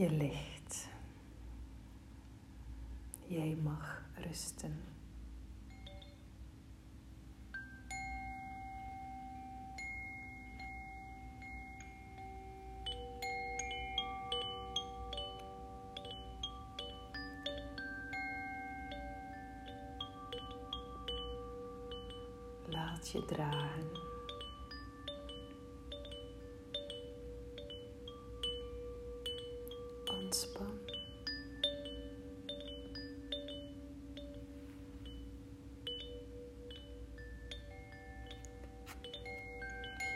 Je ligt. Jij mag rusten. Laat je dragen. Ontspan.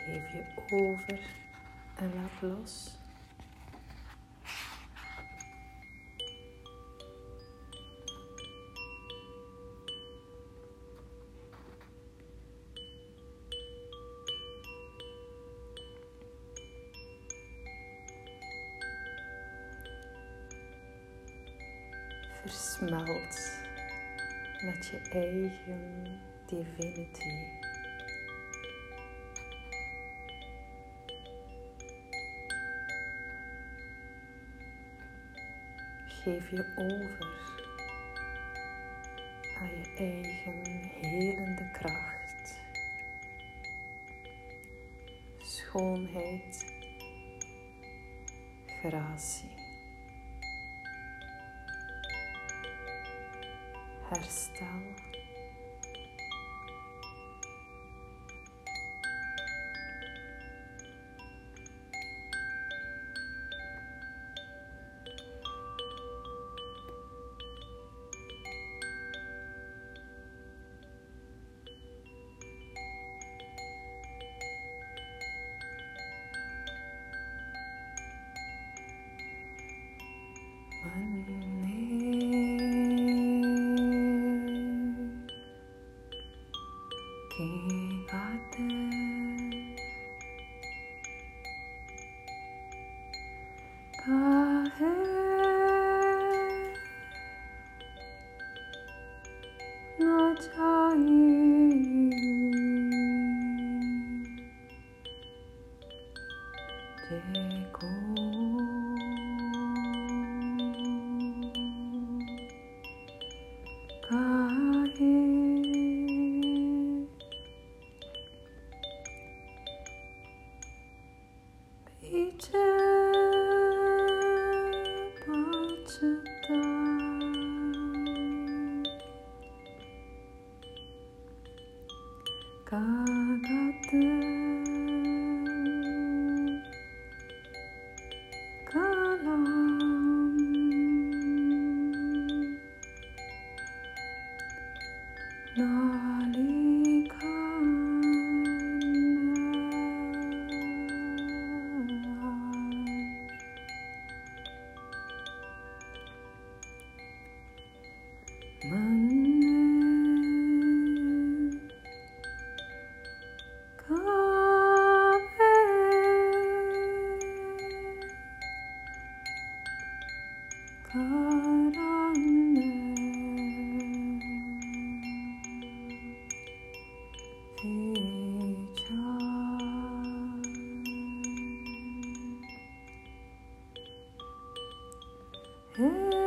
Geef je over en laat los. Versmelt met je eigen divinity. Geef je over aan je eigen helende kracht, schoonheid, gratie, Mane Niranjana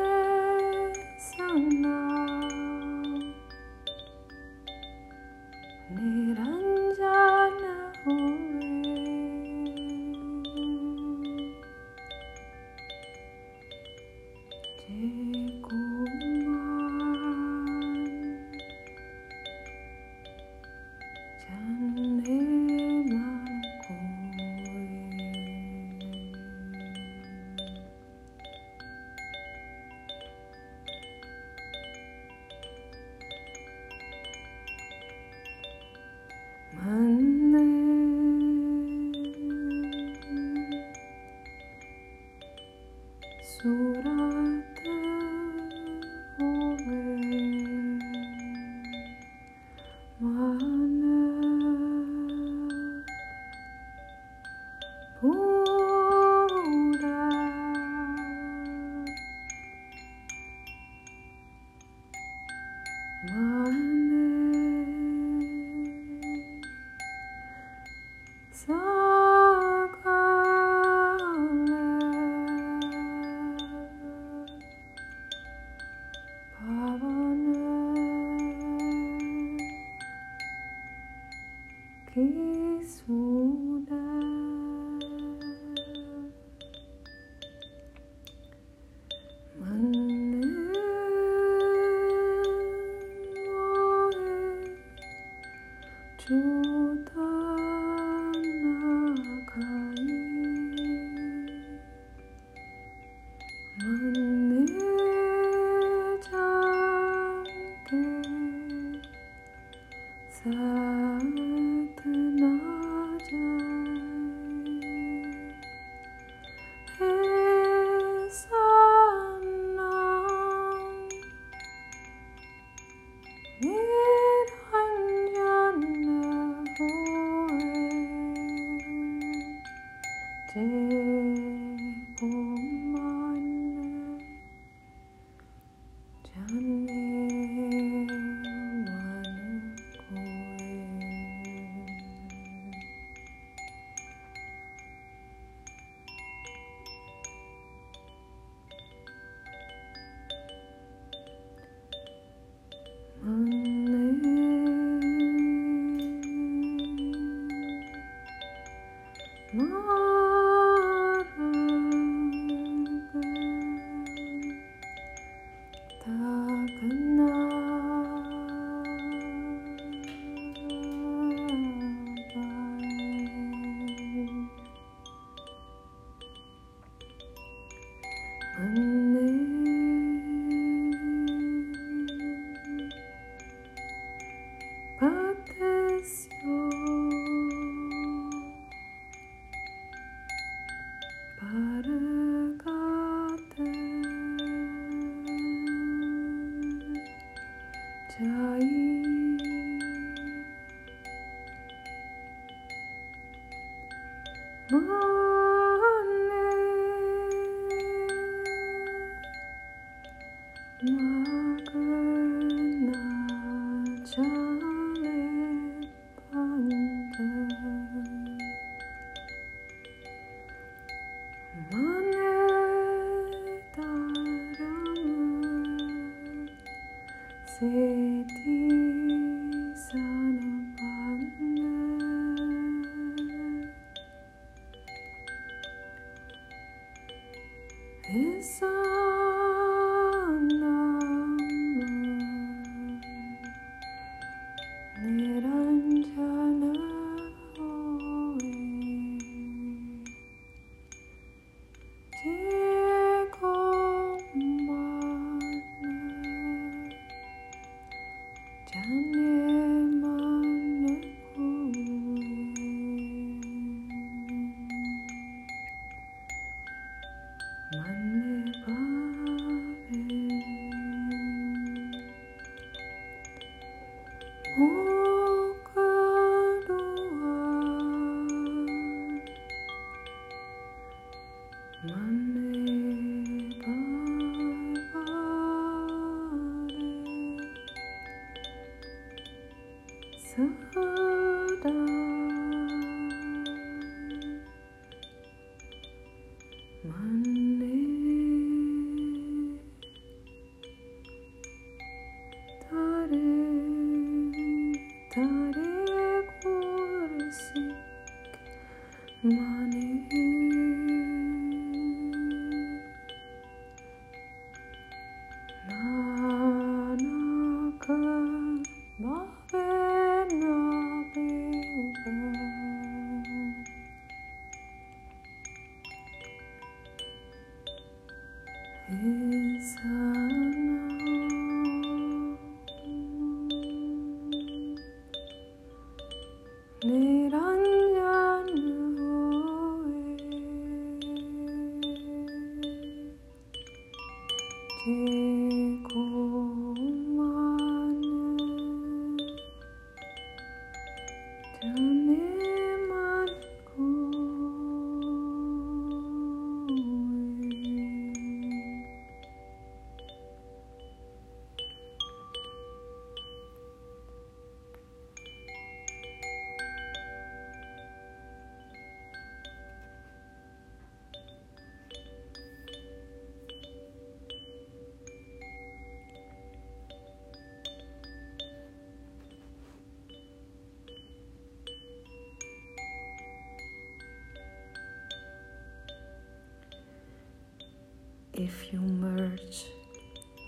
if you merge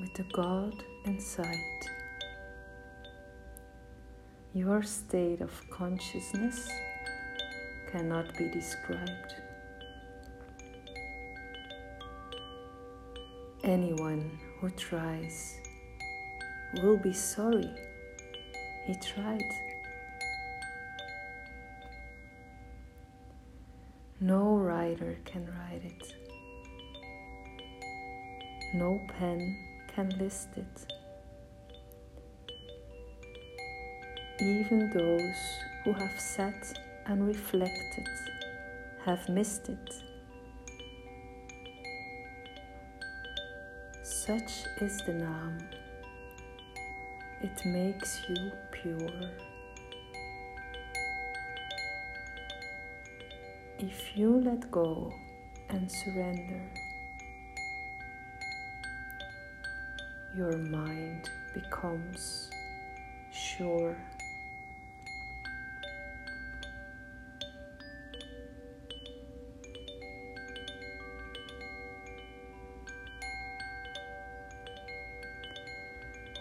with the God inside, your state of consciousness cannot be described. Anyone who tries will be sorry he tried. No writer can write it. No pen can list it. Even those who have sat and reflected have missed it. Such is the Naam. It makes you pure. If you let go and surrender, your mind becomes sure.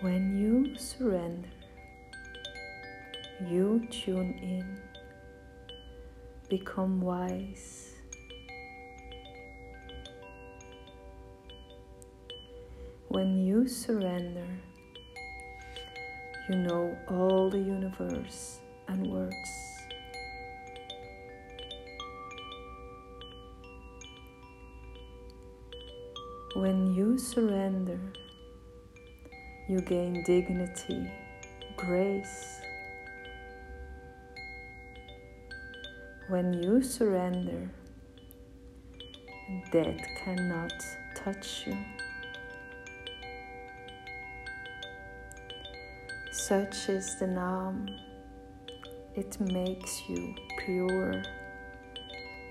When you surrender, you tune in, become wise, When you surrender, you know all the universe and words. When you surrender, you gain dignity, grace. When you surrender, death cannot touch you. Such is the Nam. It makes you pure.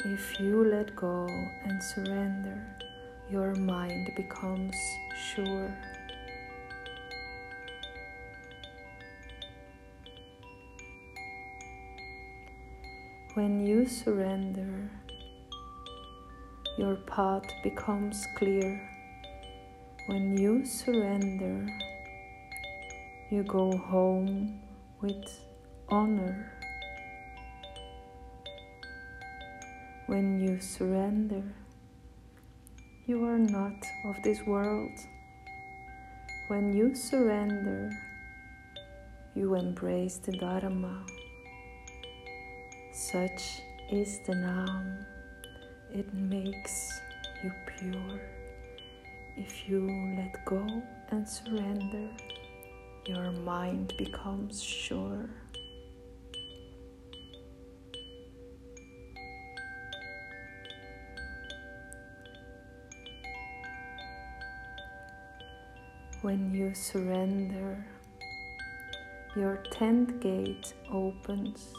If you let go and surrender, your mind becomes sure. When you surrender, your path becomes clear. When you surrender, you go home with honor. When you surrender, you are not of this world. When you surrender, you embrace the Dharma. Such is the Nam. It makes you pure. If you let go and surrender, your mind becomes sure. When you surrender, your tenth gate opens.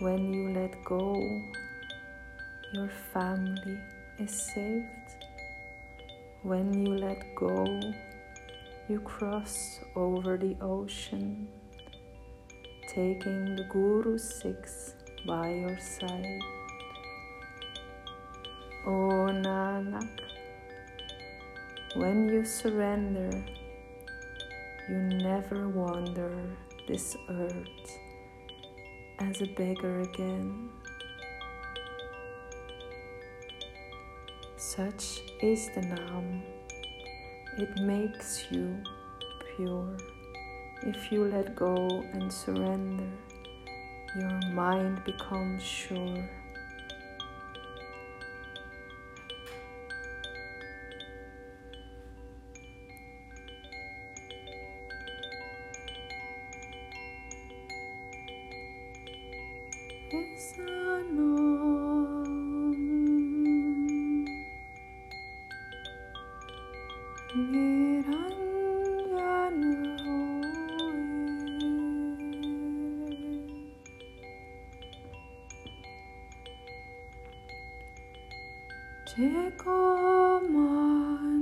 When you let go, your family is saved. When you let go, you cross over the ocean, taking the Guru Sikhs by your side. O Nanak, when you surrender, you never wander this earth as a beggar again. Such is the Nam. It makes you pure. If you let go and surrender, your mind becomes sure. Jekoman jane